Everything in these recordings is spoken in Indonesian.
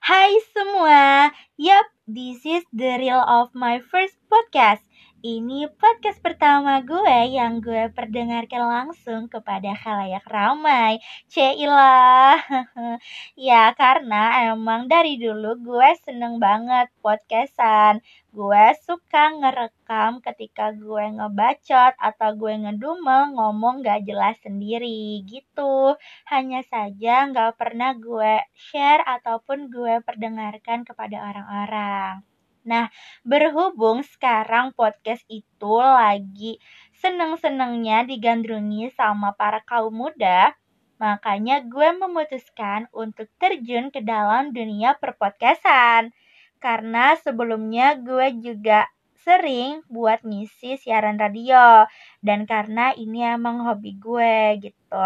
Hai semua, yap, this is the real of my first podcast. Ini podcast pertama gue yang gue perdengarkan langsung kepada khalayak ramai. Cailah. ya karena emang dari dulu gue seneng banget podcastan. Gue suka ngerekam ketika gue ngebacot atau gue ngedumel ngomong gak jelas sendiri gitu. Hanya saja gak pernah gue share ataupun gue perdengarkan kepada orang-orang. Nah, berhubung sekarang podcast itu lagi seneng-senengnya digandrungi sama para kaum muda, makanya gue memutuskan untuk terjun ke dalam dunia perpodcastan. Karena sebelumnya gue juga sering buat ngisi siaran radio dan karena ini emang hobi gue gitu.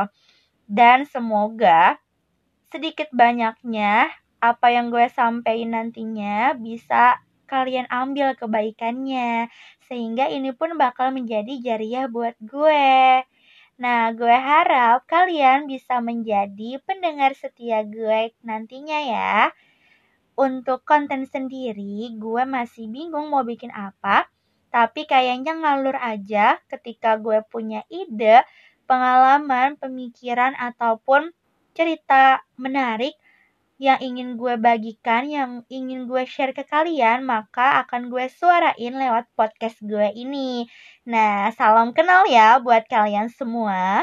Dan semoga sedikit banyaknya apa yang gue sampaikan nantinya bisa kalian ambil kebaikannya. Sehingga ini pun bakal menjadi jariah buat gue. Nah, gue harap kalian bisa menjadi pendengar setia gue nantinya ya. Untuk konten sendiri, gue masih bingung mau bikin apa. Tapi kayaknya ngalur aja ketika gue punya ide, pengalaman, pemikiran, ataupun cerita menarik yang ingin gue bagikan, yang ingin gue share ke kalian, maka akan gue suarain lewat podcast gue ini. Nah, salam kenal ya buat kalian semua.